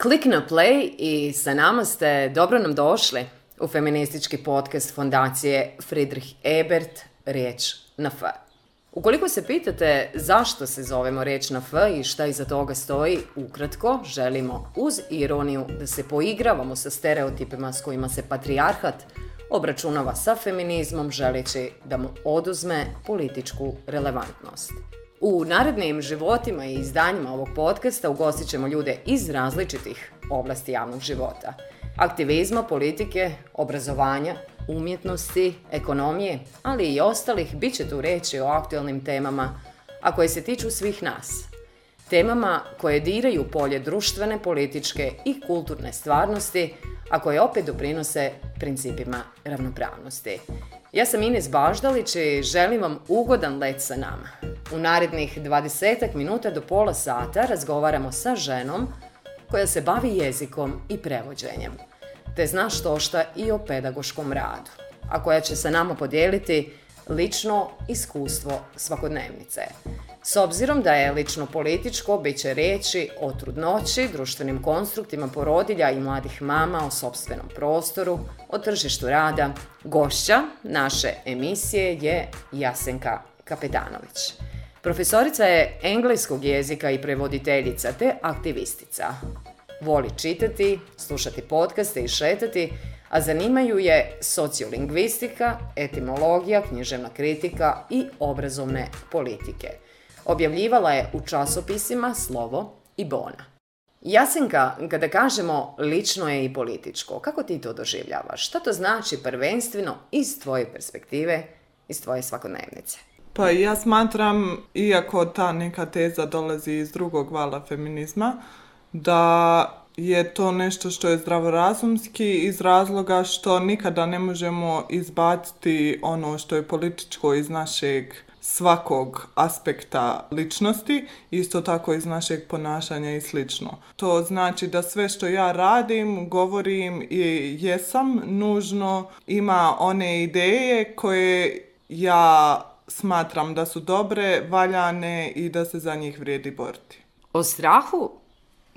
Klik na play i sa nama ste dobro nam došli u feministički podcast fondacije Friedrich Ebert Riječ na F. Ukoliko se pitate zašto se zovemo Riječ na F i šta iza toga stoji, ukratko želimo uz ironiju da se poigravamo sa stereotipima s kojima se patrijarhat obračunava sa feminizmom želeći da mu oduzme političku relevantnost. U narednim životima i izdanjima ovog podcasta ugostit ćemo ljude iz različitih oblasti javnog života. Aktivizma, politike, obrazovanja, umjetnosti, ekonomije, ali i ostalih bit će tu reći o aktualnim temama, a koje se tiču svih nas. Temama koje diraju polje društvene, političke i kulturne stvarnosti, a koje opet doprinose principima ravnopravnosti. Ja sam Ines Baždalić i želim vam ugodan let sa nama. U narednih 20 minuta do pola sata razgovaramo sa ženom koja se bavi jezikom i prevođenjem, te zna što šta i o pedagoškom radu, a koja će sa nama podijeliti lično iskustvo svakodnevnice. S obzirom da je lično političko, bit će reći o trudnoći, društvenim konstruktima porodilja i mladih mama, o sobstvenom prostoru, o tržištu rada. Gošća naše emisije je Jasenka Kapetanović. Profesorica je engleskog jezika i prevoditeljica te aktivistica. Voli čitati, slušati podcaste i šetati, a zanimaju je sociolingvistika, etimologija, književna kritika i obrazovne politike – Objavljivala je u časopisima Slovo i Bona. Jasenka, kada kažemo lično je i političko, kako ti to doživljavaš? Šta to znači prvenstveno iz tvoje perspektive, iz tvoje svakodnevnice? Pa ja smatram, iako ta neka teza dolazi iz drugog vala feminizma, da je to nešto što je zdravorazumski iz razloga što nikada ne možemo izbaciti ono što je političko iz našeg svakog aspekta ličnosti, isto tako iz našeg ponašanja i slično. To znači da sve što ja radim, govorim i jesam, nužno ima one ideje koje ja smatram da su dobre, valjane i da se za njih vrijedi boriti. O strahu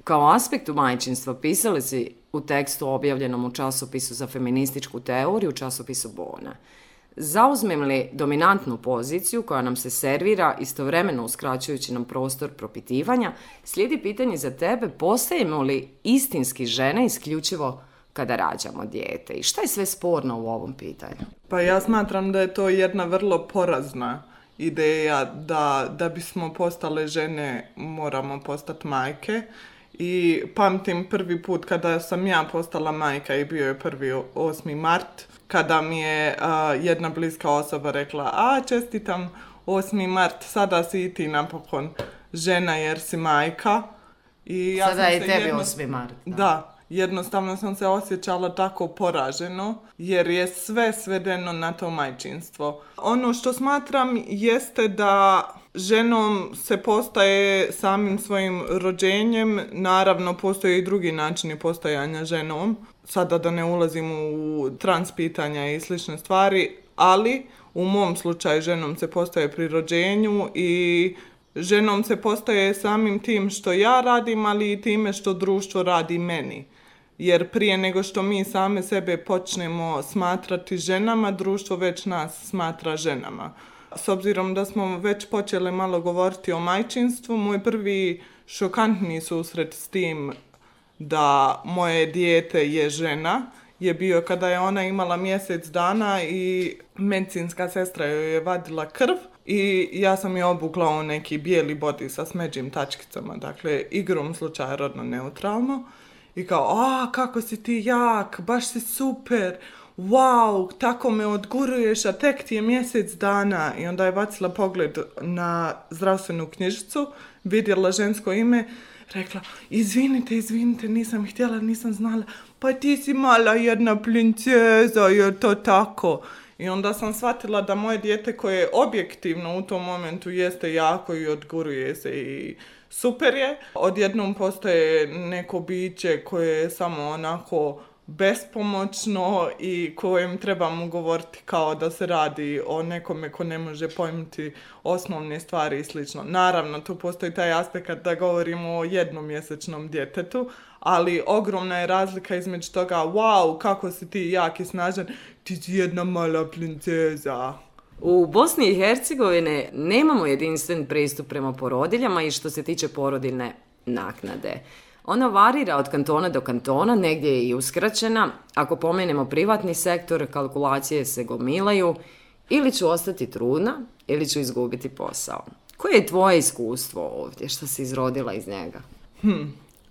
kao aspektu majčinstva pisali si u tekstu objavljenom u časopisu za feminističku teoriju, u časopisu Bona. Zauzmem li dominantnu poziciju koja nam se servira istovremeno uskraćujući nam prostor propitivanja, slijedi pitanje za tebe postajemo li istinski žene isključivo kada rađamo dijete i šta je sve sporno u ovom pitanju? Pa ja smatram da je to jedna vrlo porazna ideja da, da bismo postale žene moramo postati majke i pamtim prvi put kada sam ja postala majka i bio je prvi 8. mart kada mi je jedna bliska osoba rekla a čestitam 8. mart, sada si i ti napokon žena jer si majka. I ja Sada sam je tebi jedno... 8. mart. Da. da jednostavno sam se osjećala tako poraženo jer je sve svedeno na to majčinstvo. Ono što smatram jeste da ženom se postaje samim svojim rođenjem, naravno postoje i drugi načini postojanja ženom, sada da ne ulazim u trans pitanja i slične stvari, ali u mom slučaju ženom se postaje pri rođenju i ženom se postaje samim tim što ja radim, ali i time što društvo radi meni jer prije nego što mi same sebe počnemo smatrati ženama, društvo već nas smatra ženama. S obzirom da smo već počele malo govoriti o majčinstvu, moj prvi šokantni susret s tim da moje dijete je žena je bio kada je ona imala mjesec dana i medicinska sestra joj je vadila krv i ja sam je obukla u neki bijeli bodi sa smeđim tačkicama, dakle igrom slučaja rodno neutralno i kao, a kako si ti jak, baš si super, wow, tako me odguruješ, a tek ti je mjesec dana. I onda je bacila pogled na zdravstvenu knjižicu, vidjela žensko ime, rekla, izvinite, izvinite, nisam htjela, nisam znala, pa ti si mala jedna princeza, je to tako. I onda sam shvatila da moje dijete koje je objektivno u tom momentu jeste jako i odguruje se i super je. Odjednom postoje neko biće koje je samo onako bespomoćno i kojem trebamo govoriti kao da se radi o nekome ko ne može pojmiti osnovne stvari i slično. Naravno, tu postoji taj aspekt da govorimo o jednomjesečnom djetetu, ali ogromna je razlika između toga wow, kako si ti jak i snažan, ti si jedna mala princeza. U Bosni i Hercegovine nemamo jedinstven pristup prema porodiljama i što se tiče porodiljne naknade. Ona varira od kantona do kantona, negdje je i uskraćena. Ako pomenemo privatni sektor, kalkulacije se gomilaju. Ili ću ostati trudna, ili ću izgubiti posao. Koje je tvoje iskustvo ovdje? Što si izrodila iz njega? Hm,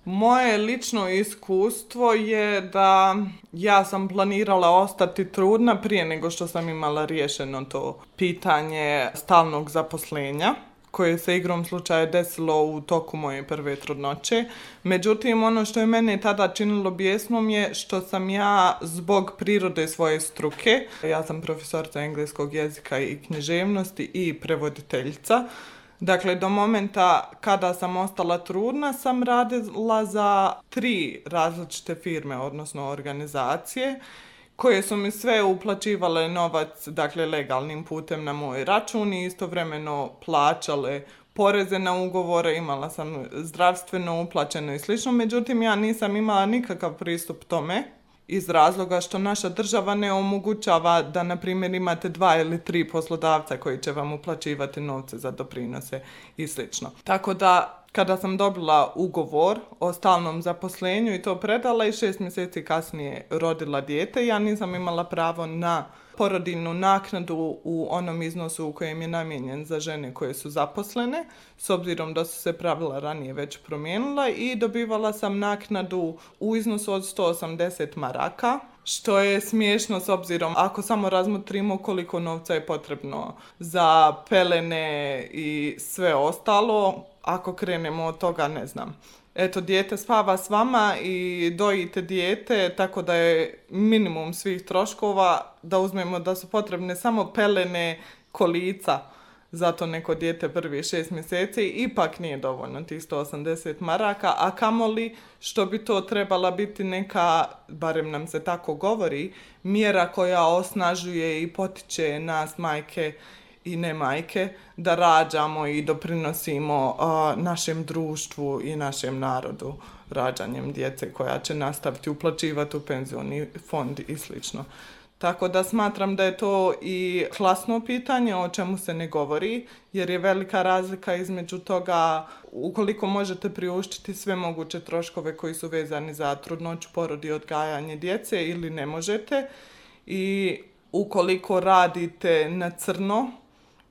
moje lično iskustvo je da ja sam planirala ostati trudna prije nego što sam imala riješeno to pitanje stalnog zaposlenja koje se igrom slučaja desilo u toku moje prve trudnoće. Međutim, ono što je mene tada činilo bijesnom je što sam ja zbog prirode svoje struke, ja sam profesorica engleskog jezika i književnosti i prevoditeljica, Dakle, do momenta kada sam ostala trudna sam radila za tri različite firme, odnosno organizacije koje su mi sve uplaćivale novac, dakle, legalnim putem na moj račun i istovremeno plaćale poreze na ugovore, imala sam zdravstveno uplaćeno i slično, međutim ja nisam imala nikakav pristup tome iz razloga što naša država ne omogućava da, na primjer, imate dva ili tri poslodavca koji će vam uplaćivati novce za doprinose i sl. Tako da kada sam dobila ugovor o stalnom zaposlenju i to predala i šest mjeseci kasnije rodila dijete, ja nisam imala pravo na porodinu naknadu u onom iznosu u kojem je namijenjen za žene koje su zaposlene, s obzirom da su se pravila ranije već promijenila i dobivala sam naknadu u iznosu od 180 maraka, što je smiješno s obzirom ako samo razmotrimo koliko novca je potrebno za pelene i sve ostalo, ako krenemo od toga, ne znam, eto, dijete spava s vama i dojite dijete, tako da je minimum svih troškova, da uzmemo da su potrebne samo pelene kolica za to neko dijete prvi šest mjeseci, ipak nije dovoljno tih 180 maraka, a kamoli što bi to trebala biti neka, barem nam se tako govori, mjera koja osnažuje i potiče nas majke i ne majke, da rađamo i doprinosimo našem društvu i našem narodu rađanjem djece koja će nastaviti uplaćivati u penzioni fond i slično. Tako da smatram da je to i klasno pitanje o čemu se ne govori, jer je velika razlika između toga ukoliko možete priuštiti sve moguće troškove koji su vezani za trudnoću, porod i odgajanje djece ili ne možete i ukoliko radite na crno,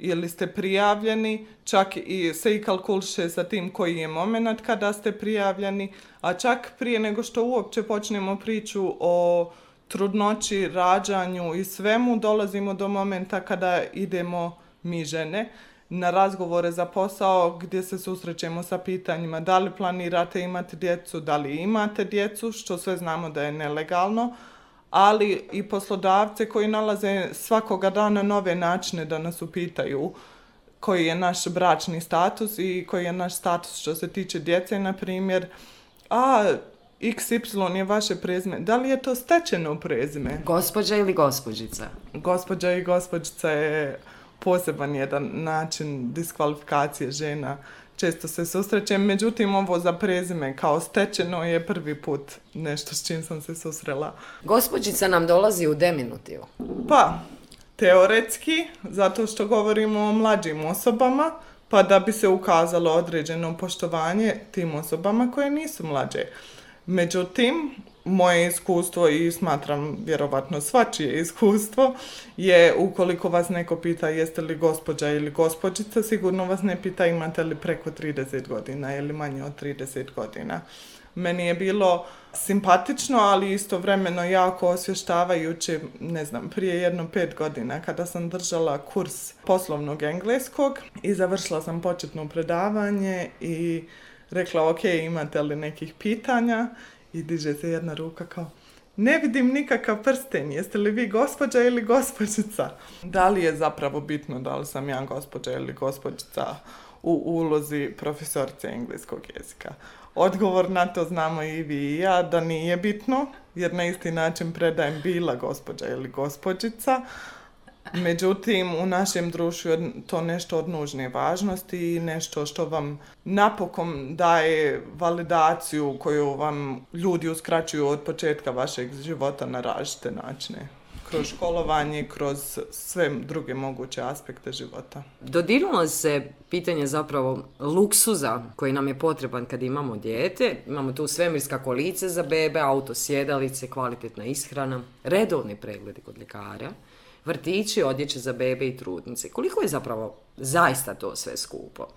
ili ste prijavljeni, čak i se i kalkulše sa tim koji je moment kada ste prijavljeni, a čak prije nego što uopće počnemo priču o trudnoći, rađanju i svemu, dolazimo do momenta kada idemo mi žene na razgovore za posao gdje se susrećemo sa pitanjima da li planirate imati djecu, da li imate djecu, što sve znamo da je nelegalno, ali i poslodavce koji nalaze svakoga dana nove načine da nas upitaju koji je naš bračni status i koji je naš status što se tiče djece, na primjer, a XY je vaše prezime. Da li je to stečeno prezime? Gospođa ili gospođica? Gospođa i gospođica je poseban jedan način diskvalifikacije žena često se susrećem, međutim ovo za prezime kao stečeno je prvi put nešto s čim sam se susrela. Gospođica nam dolazi u deminutivu. Pa, teoretski, zato što govorimo o mlađim osobama, pa da bi se ukazalo određeno poštovanje tim osobama koje nisu mlađe. Međutim, moje iskustvo i smatram vjerovatno svačije iskustvo je ukoliko vas neko pita jeste li gospođa ili gospođica, sigurno vas ne pita imate li preko 30 godina ili manje od 30 godina. Meni je bilo simpatično, ali istovremeno jako osvještavajuće, ne znam, prije jedno pet godina kada sam držala kurs poslovnog engleskog i završila sam početno predavanje i rekla ok, imate li nekih pitanja i diže se jedna ruka kao ne vidim nikakav prsten, jeste li vi gospođa ili gospođica? Da li je zapravo bitno da li sam ja gospođa ili gospođica u ulozi profesorice engleskog jezika? Odgovor na to znamo i vi i ja da nije bitno, jer na isti način predajem bila gospođa ili gospođica, Međutim, u našem društvu je to nešto od nužne važnosti i nešto što vam napokon daje validaciju koju vam ljudi uskraćuju od početka vašeg života na različite načine. Kroz školovanje, kroz sve druge moguće aspekte života. Dodirilo se pitanje zapravo luksuza koji nam je potreban kad imamo dijete. Imamo tu svemirska kolice za bebe, autosjedalice, kvalitetna ishrana, redovni pregledi kod ljekara vrtići, odjeće za bebe i trudnice. Koliko je zapravo zaista to sve skupo?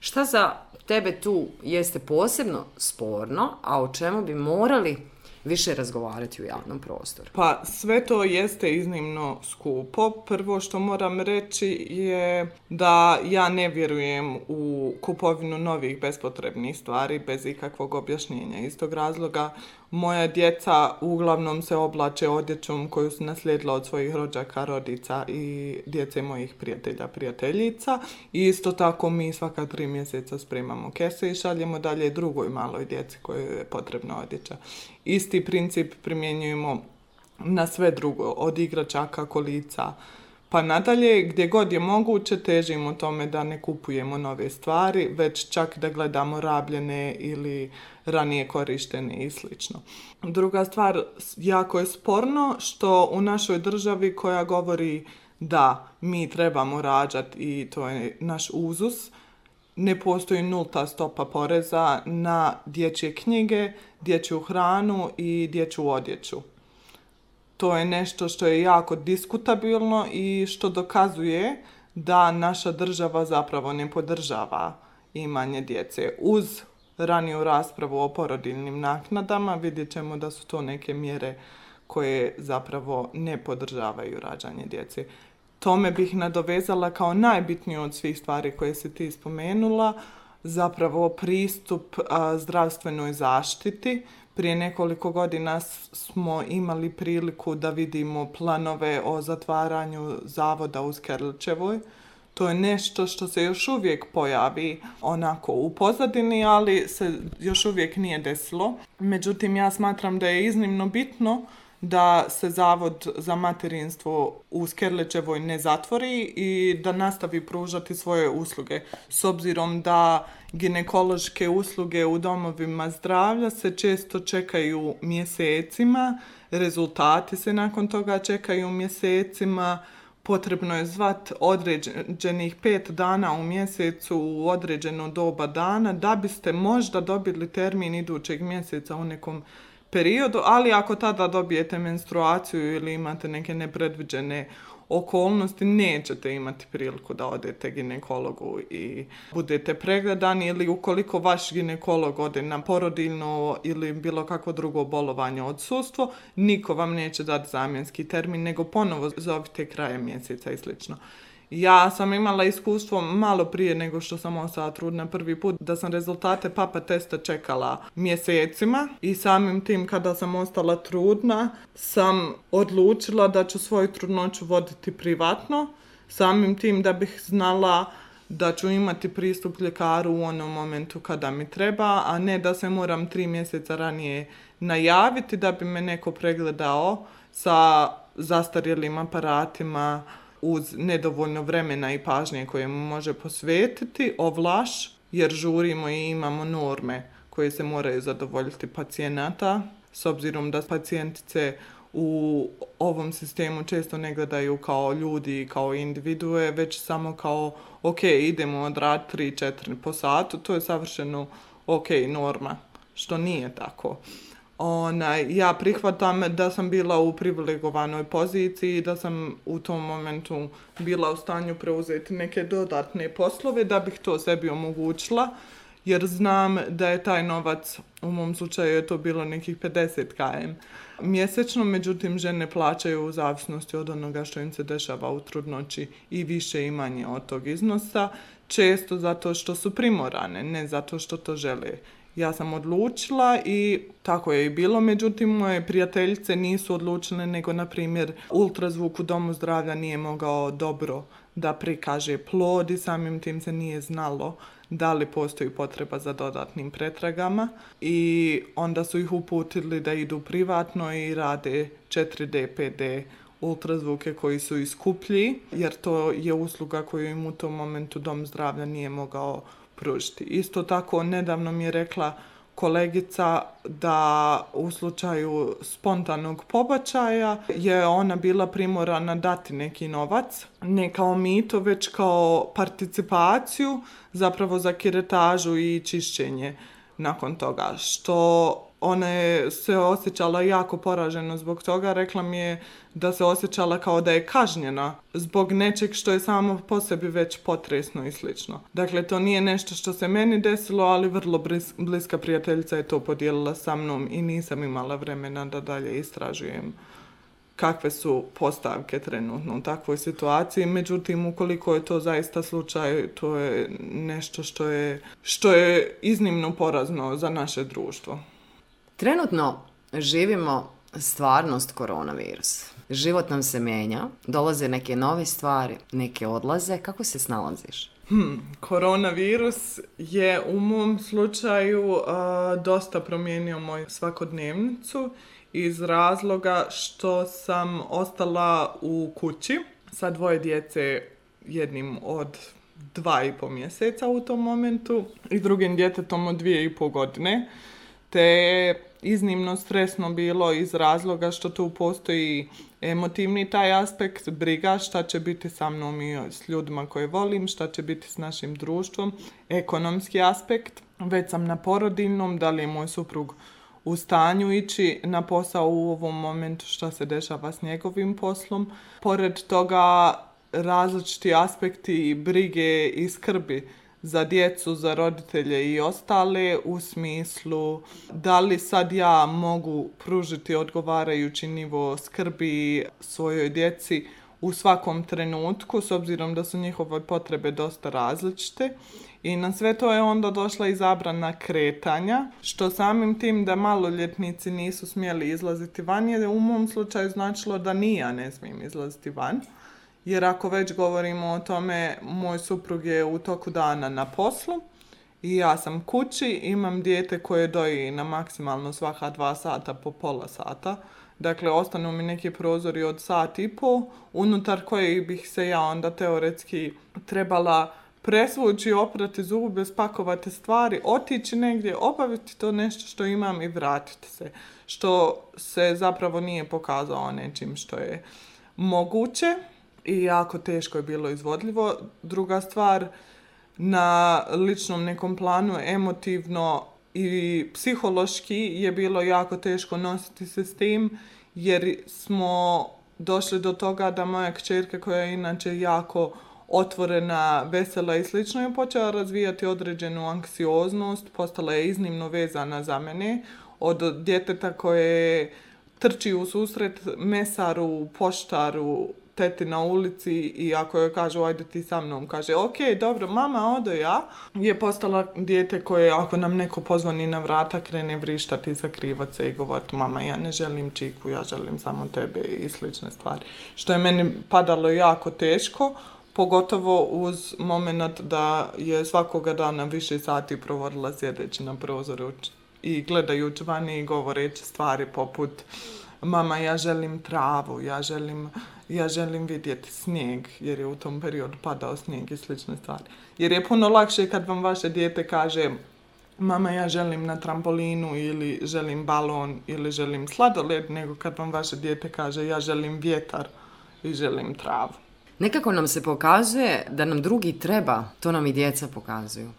Šta za tebe tu jeste posebno sporno, a o čemu bi morali više razgovarati u javnom prostoru? Pa sve to jeste iznimno skupo. Prvo što moram reći je da ja ne vjerujem u kupovinu novih bespotrebnih stvari bez ikakvog objašnjenja. Iz tog razloga moja djeca uglavnom se oblače odjećom koju su naslijedila od svojih rođaka, rodica i djece mojih prijatelja, prijateljica. I isto tako mi svaka tri mjeseca spremamo kese i šaljemo dalje drugoj maloj djeci kojoj je potrebna odjeća. Isti princip primjenjujemo na sve drugo, od igračaka, kolica, pa nadalje, gdje god je moguće, težimo tome da ne kupujemo nove stvari, već čak da gledamo rabljene ili ranije korištene i sl. Druga stvar, jako je sporno što u našoj državi koja govori da mi trebamo rađati i to je naš uzus, ne postoji nulta stopa poreza na dječje knjige, dječju hranu i dječju odjeću. To je nešto što je jako diskutabilno i što dokazuje da naša država zapravo ne podržava imanje djece. Uz raniju raspravu o porodiljnim naknadama vidjet ćemo da su to neke mjere koje zapravo ne podržavaju rađanje djece tome bih nadovezala kao najbitniju od svih stvari koje si ti spomenula, zapravo pristup zdravstvenoj zaštiti. Prije nekoliko godina smo imali priliku da vidimo planove o zatvaranju zavoda u Skerličevoj. To je nešto što se još uvijek pojavi onako u pozadini, ali se još uvijek nije desilo. Međutim, ja smatram da je iznimno bitno da se Zavod za materinstvo u Skerlečevoj ne zatvori i da nastavi pružati svoje usluge. S obzirom da ginekološke usluge u domovima zdravlja se često čekaju mjesecima, rezultati se nakon toga čekaju mjesecima, potrebno je zvat određenih pet dana u mjesecu u određeno doba dana da biste možda dobili termin idućeg mjeseca u nekom periodu, ali ako tada dobijete menstruaciju ili imate neke nepredviđene okolnosti nećete imati priliku da odete ginekologu i budete pregledani ili ukoliko vaš ginekolog ode na porodiljno ili bilo kakvo drugo bolovanje odsustvo, niko vam neće dati zamjenski termin, nego ponovo zovite krajem mjeseca i slično. Ja sam imala iskustvo malo prije nego što sam ostala trudna prvi put, da sam rezultate papa testa čekala mjesecima i samim tim kada sam ostala trudna sam odlučila da ću svoju trudnoću voditi privatno, samim tim da bih znala da ću imati pristup ljekaru u onom momentu kada mi treba, a ne da se moram tri mjeseca ranije najaviti da bi me neko pregledao sa zastarjelim aparatima, uz nedovoljno vremena i pažnje koje mu može posvetiti ovlaš jer žurimo i imamo norme koje se moraju zadovoljiti pacijenata s obzirom da pacijentice u ovom sistemu često ne gledaju kao ljudi i kao individue, već samo kao ok, idemo odrat 3-4 po satu, to je savršeno ok norma, što nije tako onaj, ja prihvatam da sam bila u privilegovanoj poziciji, da sam u tom momentu bila u stanju preuzeti neke dodatne poslove da bih to sebi omogućila, jer znam da je taj novac, u mom slučaju je to bilo nekih 50 km mjesečno, međutim žene plaćaju u zavisnosti od onoga što im se dešava u trudnoći i više i manje od tog iznosa, često zato što su primorane, ne zato što to žele ja sam odlučila i tako je i bilo. Međutim, moje prijateljice nisu odlučile, nego, na primjer, ultrazvuk u domu zdravlja nije mogao dobro da prikaže plod i samim tim se nije znalo da li postoji potreba za dodatnim pretragama i onda su ih uputili da idu privatno i rade 4D, 5D ultrazvuke koji su iskuplji jer to je usluga koju im u tom momentu dom zdravlja nije mogao pružiti. Isto tako, nedavno mi je rekla kolegica da u slučaju spontanog pobačaja je ona bila primorana dati neki novac, ne kao mito, već kao participaciju zapravo za kiretažu i čišćenje nakon toga, što ona je se osjećala jako poraženo zbog toga. Rekla mi je da se osjećala kao da je kažnjena zbog nečeg što je samo po sebi već potresno i slično. Dakle, to nije nešto što se meni desilo, ali vrlo bliska prijateljica je to podijelila sa mnom i nisam imala vremena da dalje istražujem kakve su postavke trenutno u takvoj situaciji. Međutim, ukoliko je to zaista slučaj, to je nešto što je, što je iznimno porazno za naše društvo. Trenutno živimo stvarnost koronavirus. Život nam se mijenja, dolaze neke nove stvari, neke odlaze. Kako se snalaziš? Hmm, koronavirus je u mom slučaju uh, dosta promijenio moju svakodnevnicu iz razloga što sam ostala u kući sa dvoje djece jednim od dva i pol mjeseca u tom momentu i drugim djetetom od dvije i pol godine te je iznimno stresno bilo iz razloga što tu postoji emotivni taj aspekt, briga šta će biti sa mnom i s ljudima koje volim, šta će biti s našim društvom, ekonomski aspekt. Već sam na porodiljnom, da li je moj suprug u stanju ići na posao u ovom momentu što se dešava s njegovim poslom. Pored toga različiti aspekti brige i skrbi za djecu, za roditelje i ostale u smislu da li sad ja mogu pružiti odgovarajući nivo skrbi svojoj djeci u svakom trenutku s obzirom da su njihove potrebe dosta različite i na sve to je onda došla i zabrana kretanja što samim tim da maloljetnici nisu smjeli izlaziti van je u mom slučaju značilo da ni ja ne smijem izlaziti van jer ako već govorimo o tome, moj suprug je u toku dana na poslu i ja sam kući, imam dijete koje doji na maksimalno svaka dva sata po pola sata. Dakle, ostanu mi neki prozori od sat i pol, unutar kojih bih se ja onda teoretski trebala presvući, oprati zube, spakovati stvari, otići negdje, obaviti to nešto što imam i vratiti se. Što se zapravo nije pokazao nečim što je moguće i jako teško je bilo izvodljivo. Druga stvar, na ličnom nekom planu emotivno i psihološki je bilo jako teško nositi se s tim jer smo došli do toga da moja kćerka koja je inače jako otvorena, vesela i slično je počela razvijati određenu anksioznost, postala je iznimno vezana za mene od djeteta koje trči u susret mesaru, poštaru, teti na ulici i ako joj kažu ajde ti sa mnom, kaže ok, dobro, mama, odo ja, je postala dijete koje ako nam neko pozvani na vrata krene vrištati i krivaca se i govoriti mama, ja ne želim čiku, ja želim samo tebe i slične stvari. Što je meni padalo jako teško, pogotovo uz moment da je svakoga dana više sati provodila sjedeći na prozoru i gledajući vani i govoreći stvari poput mama ja želim travu, ja želim ja želim vidjeti snijeg, jer je u tom periodu padao snijeg i slične stvari. Jer je puno lakše kad vam vaše dijete kaže mama ja želim na trampolinu ili želim balon ili želim sladoled, nego kad vam vaše dijete kaže ja želim vjetar i želim travu. Nekako nam se pokazuje da nam drugi treba, to nam i djeca pokazuju.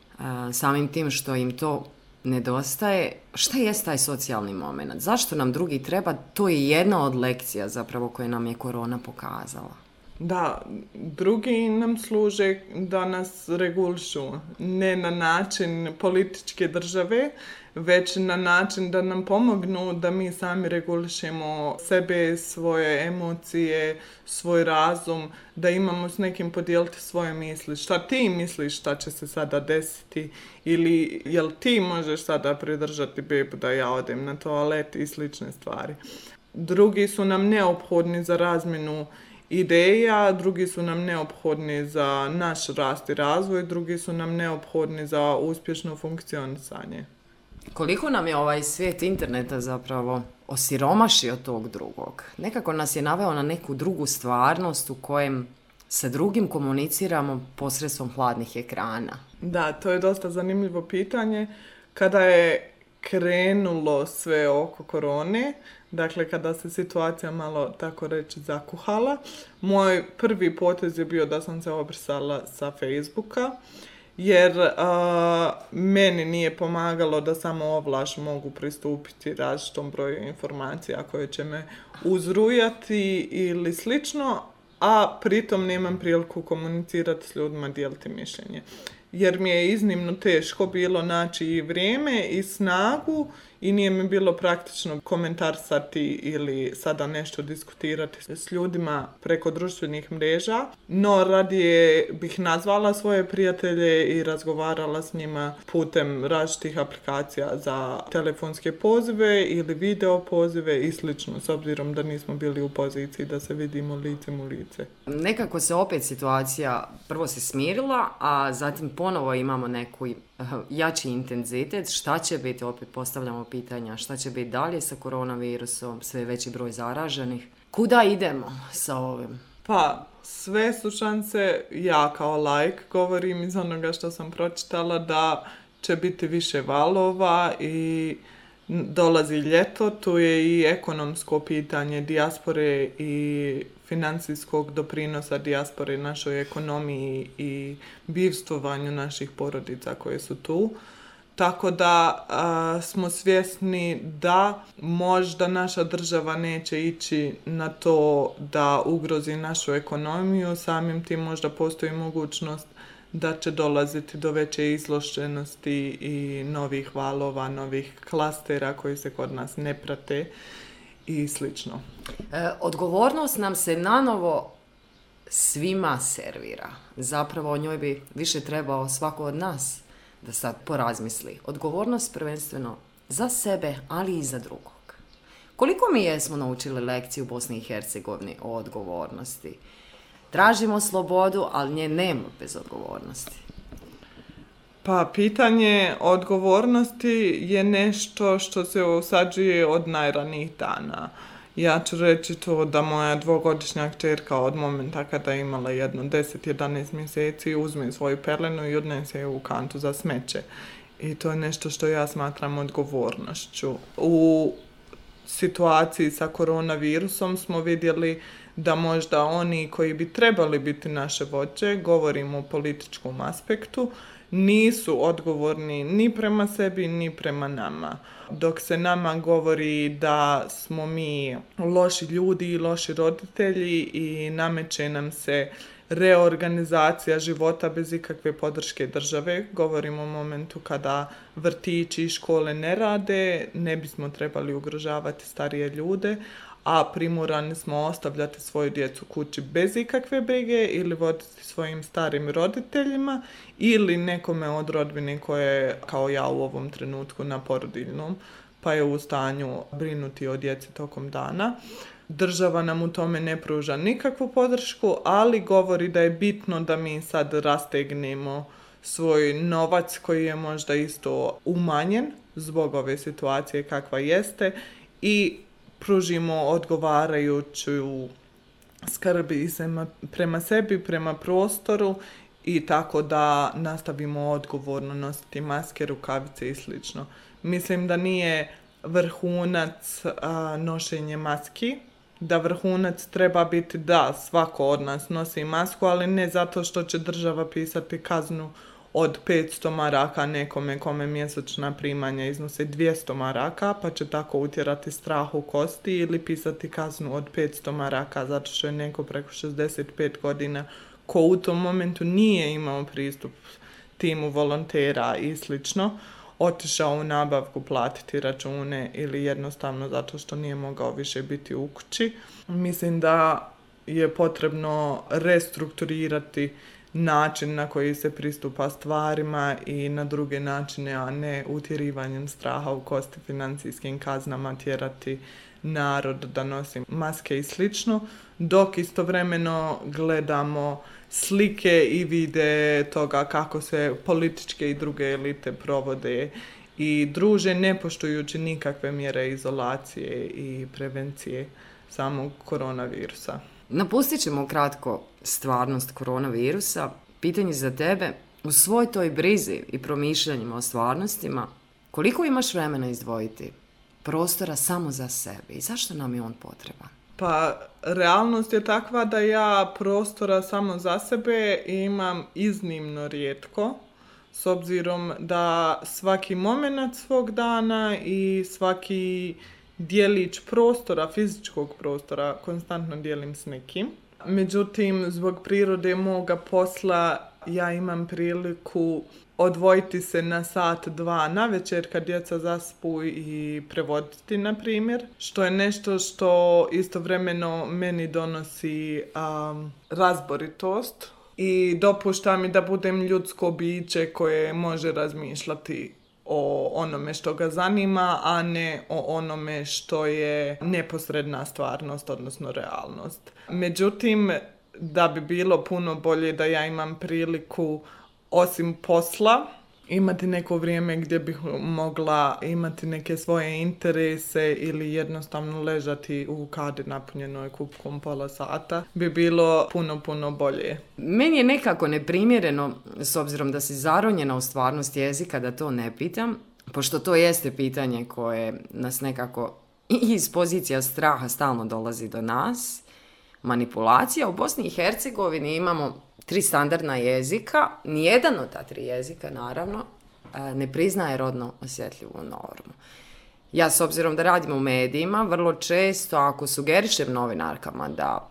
Samim tim što im to nedostaje, šta je taj socijalni moment? Zašto nam drugi treba? To je jedna od lekcija zapravo koje nam je korona pokazala. Da, drugi nam služe da nas regulšu, ne na način političke države, već na način da nam pomognu da mi sami regulišemo sebe, svoje emocije, svoj razum, da imamo s nekim podijeliti svoje misli. Šta ti misliš šta će se sada desiti ili jel ti možeš sada pridržati bebu da ja odem na toalet i slične stvari. Drugi su nam neophodni za razmjenu ideja, drugi su nam neophodni za naš rast i razvoj, drugi su nam neophodni za uspješno funkcionisanje. Koliko nam je ovaj svijet interneta zapravo osiromašio tog drugog? Nekako nas je naveo na neku drugu stvarnost u kojem sa drugim komuniciramo posredstvom hladnih ekrana. Da, to je dosta zanimljivo pitanje. Kada je krenulo sve oko korone, Dakle, kada se situacija malo, tako reći, zakuhala, moj prvi potez je bio da sam se obrisala sa Facebooka, jer meni nije pomagalo da samo ovlaš mogu pristupiti različitom broju informacija koje će me uzrujati ili slično, a pritom nemam priliku komunicirati s ljudima, dijeliti mišljenje. Jer mi je iznimno teško bilo naći i vrijeme i snagu i nije mi bilo praktično komentarsati ili sada nešto diskutirati s ljudima preko društvenih mreža, no radije bih nazvala svoje prijatelje i razgovarala s njima putem različitih aplikacija za telefonske pozive ili video pozive i slično, s obzirom da nismo bili u poziciji da se vidimo licem u lice. Nekako se opet situacija prvo se smirila, a zatim ponovo imamo neku jači intenzitet, šta će biti, opet postavljamo pitanja, šta će biti dalje sa koronavirusom, sve veći broj zaraženih. Kuda idemo sa ovim? Pa, sve su šanse, ja kao like govorim iz onoga što sam pročitala, da će biti više valova i dolazi ljeto, tu je i ekonomsko pitanje dijaspore i financijskog doprinosa dijaspore našoj ekonomiji i bivstvovanju naših porodica koje su tu. Tako da smo svjesni da možda naša država neće ići na to da ugrozi našu ekonomiju, samim tim možda postoji mogućnost da će dolaziti do veće izloženosti i novih valova, novih klastera koji se kod nas ne prate i slično. E, odgovornost nam se nanovo svima servira. Zapravo o njoj bi više trebao svako od nas da sad porazmisli. Odgovornost prvenstveno za sebe, ali i za drugog. Koliko mi jesmo naučili lekciju u Bosni i Hercegovini o odgovornosti? Tražimo slobodu, ali nje nema bez odgovornosti. Pa pitanje odgovornosti je nešto što se osađuje od najranijih dana. Ja ću reći to da moja dvogodišnja kćerka od momenta kada je imala jedno 10-11 mjeseci uzme svoju perlenu i odnese je u kantu za smeće. I to je nešto što ja smatram odgovornošću. U situaciji sa koronavirusom smo vidjeli da možda oni koji bi trebali biti naše vođe, govorimo o političkom aspektu, nisu odgovorni ni prema sebi ni prema nama. Dok se nama govori da smo mi loši ljudi i loši roditelji i nameće nam se reorganizacija života bez ikakve podrške države. Govorimo o momentu kada vrtići i škole ne rade, ne bismo trebali ugrožavati starije ljude, a primorani smo ostavljati svoju djecu kući bez ikakve brige ili voditi svojim starim roditeljima ili nekome od rodbine koje je kao ja u ovom trenutku na porodiljnom pa je u stanju brinuti o djeci tokom dana. Država nam u tome ne pruža nikakvu podršku, ali govori da je bitno da mi sad rastegnemo svoj novac koji je možda isto umanjen zbog ove situacije kakva jeste i pružimo odgovarajuću skrb prema sebi, prema prostoru i tako da nastavimo odgovorno nositi maske, rukavice i sl. Mislim da nije vrhunac nošenje maski, da vrhunac treba biti da svako od nas nosi masku, ali ne zato što će država pisati kaznu od 500 maraka nekome kome mjesečna primanja iznose 200 maraka, pa će tako utjerati strah u kosti ili pisati kaznu od 500 maraka zato što je neko preko 65 godina ko u tom momentu nije imao pristup timu volontera i slično, otišao u nabavku platiti račune ili jednostavno zato što nije mogao više biti u kući. Mislim da je potrebno restrukturirati način na koji se pristupa stvarima i na druge načine, a ne utjerivanjem straha u kosti financijskim kaznama tjerati narod da nosi maske i slično, dok istovremeno gledamo slike i vide toga kako se političke i druge elite provode i druže ne poštujući nikakve mjere izolacije i prevencije samog koronavirusa. Napustit ćemo kratko stvarnost koronavirusa, pitanje za tebe, u svoj toj brizi i promišljanjima o stvarnostima, koliko imaš vremena izdvojiti prostora samo za sebe i zašto nam je on potreban? Pa, realnost je takva da ja prostora samo za sebe imam iznimno rijetko, s obzirom da svaki moment svog dana i svaki dijelić prostora, fizičkog prostora, konstantno dijelim s nekim. Međutim, zbog prirode moga posla ja imam priliku odvojiti se na sat dva na večer kad djeca zaspu i prevoditi, na primjer, što je nešto što istovremeno meni donosi razboritost i dopušta mi da budem ljudsko biće koje može razmišljati o onome što ga zanima, a ne o onome što je neposredna stvarnost, odnosno realnost. Međutim, da bi bilo puno bolje da ja imam priliku osim posla, imati neko vrijeme gdje bih mogla imati neke svoje interese ili jednostavno ležati u kadi napunjenoj kupkom pola sata bi bilo puno, puno bolje. Meni je nekako neprimjereno, s obzirom da si zaronjena u stvarnost jezika, da to ne pitam, pošto to jeste pitanje koje nas nekako iz pozicija straha stalno dolazi do nas, manipulacija. U Bosni i Hercegovini imamo tri standardna jezika, nijedan od ta tri jezika naravno e, ne priznaje rodno osjetljivu normu. Ja s obzirom da radim u medijima, vrlo često ako sugerišem novinarkama da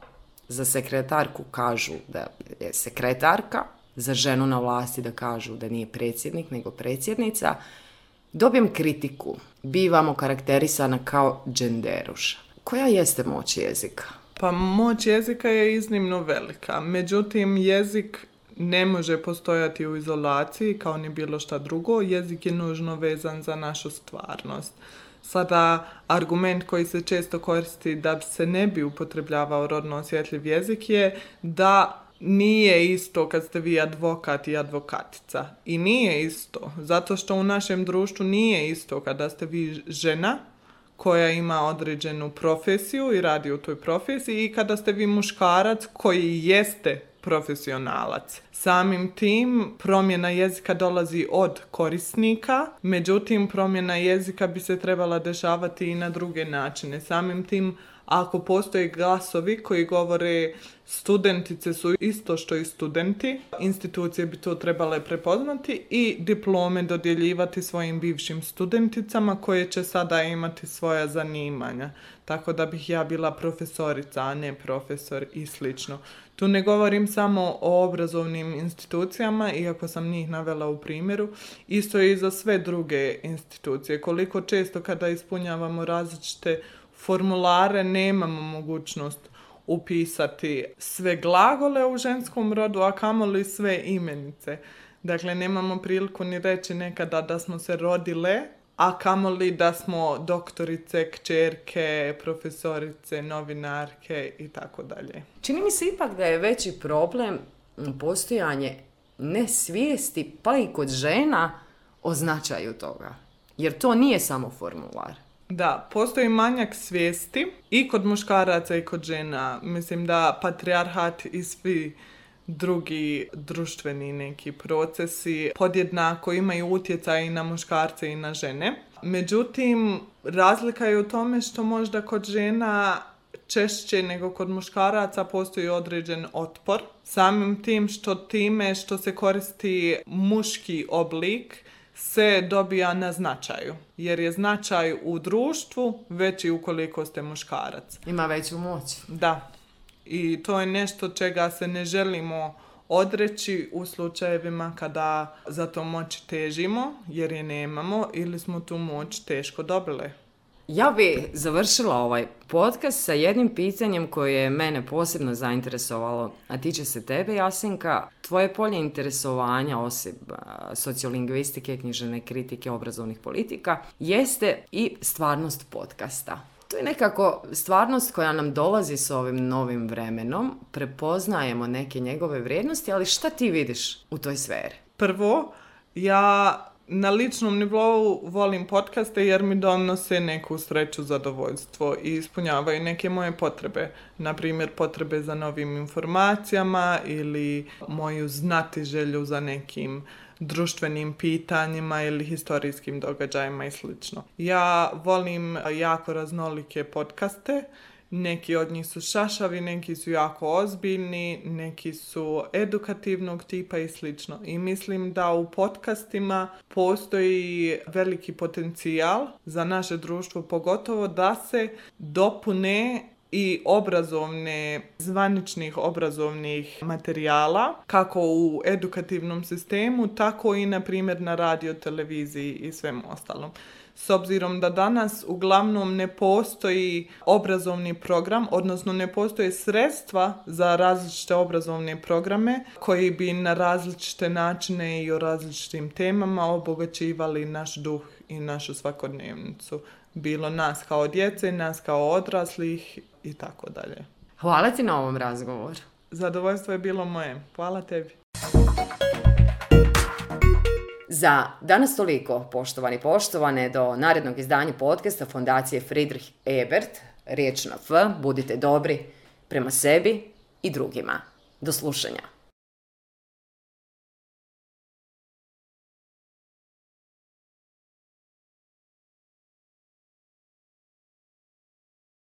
za sekretarku kažu da je sekretarka, za ženu na vlasti da kažu da nije predsjednik nego predsjednica, dobijem kritiku, Bivamo karakterisana kao dženderuša, koja jeste moć jezika pa moć jezika je iznimno velika. Međutim, jezik ne može postojati u izolaciji kao ni bilo šta drugo. Jezik je nužno vezan za našu stvarnost. Sada, argument koji se često koristi da se ne bi upotrebljavao rodno osjetljiv jezik je da nije isto kad ste vi advokat i advokatica. I nije isto, zato što u našem društvu nije isto kada ste vi žena koja ima određenu profesiju i radi u toj profesiji i kada ste vi muškarac koji jeste profesionalac. Samim tim promjena jezika dolazi od korisnika, međutim promjena jezika bi se trebala dešavati i na druge načine. Samim tim ako postoje glasovi koji govore studentice su isto što i studenti, institucije bi to trebale prepoznati i diplome dodjeljivati svojim bivšim studenticama koje će sada imati svoja zanimanja. Tako da bih ja bila profesorica, a ne profesor i slično. Tu ne govorim samo o obrazovnim institucijama, iako sam njih navela u primjeru, isto je i za sve druge institucije. Koliko često kada ispunjavamo različite formulare nemamo mogućnost upisati sve glagole u ženskom rodu, a kamoli sve imenice. Dakle, nemamo priliku ni reći nekada da smo se rodile, a kamoli da smo doktorice, kćerke, profesorice, novinarke i tako dalje. Čini mi se ipak da je veći problem postojanje nesvijesti, pa i kod žena, o značaju toga. Jer to nije samo formular. Da, postoji manjak svijesti i kod muškaraca i kod žena. Mislim da patrijarhat i svi drugi društveni neki procesi podjednako imaju utjecaj i na muškarce i na žene. Međutim, razlika je u tome što možda kod žena češće nego kod muškaraca postoji određen otpor. Samim tim što time što se koristi muški oblik se dobija na značaju. Jer je značaj u društvu veći ukoliko ste muškarac. Ima veću moć. Da. I to je nešto čega se ne želimo odreći u slučajevima kada za to moć težimo jer je nemamo ili smo tu moć teško dobile. Ja bi završila ovaj podcast sa jednim pitanjem koje je mene posebno zainteresovalo, a tiče se tebe, Jasinka. Tvoje polje interesovanja, osim sociolingvistike, književne kritike, obrazovnih politika, jeste i stvarnost podcasta. To je nekako stvarnost koja nam dolazi s ovim novim vremenom, prepoznajemo neke njegove vrijednosti, ali šta ti vidiš u toj sferi? Prvo, ja na ličnom nivou volim podcaste jer mi donose neku sreću, zadovoljstvo i ispunjavaju neke moje potrebe. Na primjer, potrebe za novim informacijama ili moju znati želju za nekim društvenim pitanjima ili historijskim događajima i slično. Ja volim jako raznolike podcaste neki od njih su šašavi, neki su jako ozbiljni, neki su edukativnog tipa i slično. I mislim da u podcastima postoji veliki potencijal za naše društvo, pogotovo da se dopune i obrazovne, zvaničnih obrazovnih materijala, kako u edukativnom sistemu, tako i, na primjer, na radio, televiziji i svemu ostalom s obzirom da danas uglavnom ne postoji obrazovni program, odnosno ne postoje sredstva za različite obrazovne programe koji bi na različite načine i o različitim temama obogaćivali naš duh i našu svakodnevnicu. Bilo nas kao djece, nas kao odraslih i tako dalje. Hvala ti na ovom razgovoru. Zadovoljstvo je bilo moje. Hvala tebi. Za danas toliko, poštovani poštovane, do narednog izdanja podcasta Fondacije Friedrich Ebert, riječ na F, budite dobri prema sebi i drugima. Do slušanja.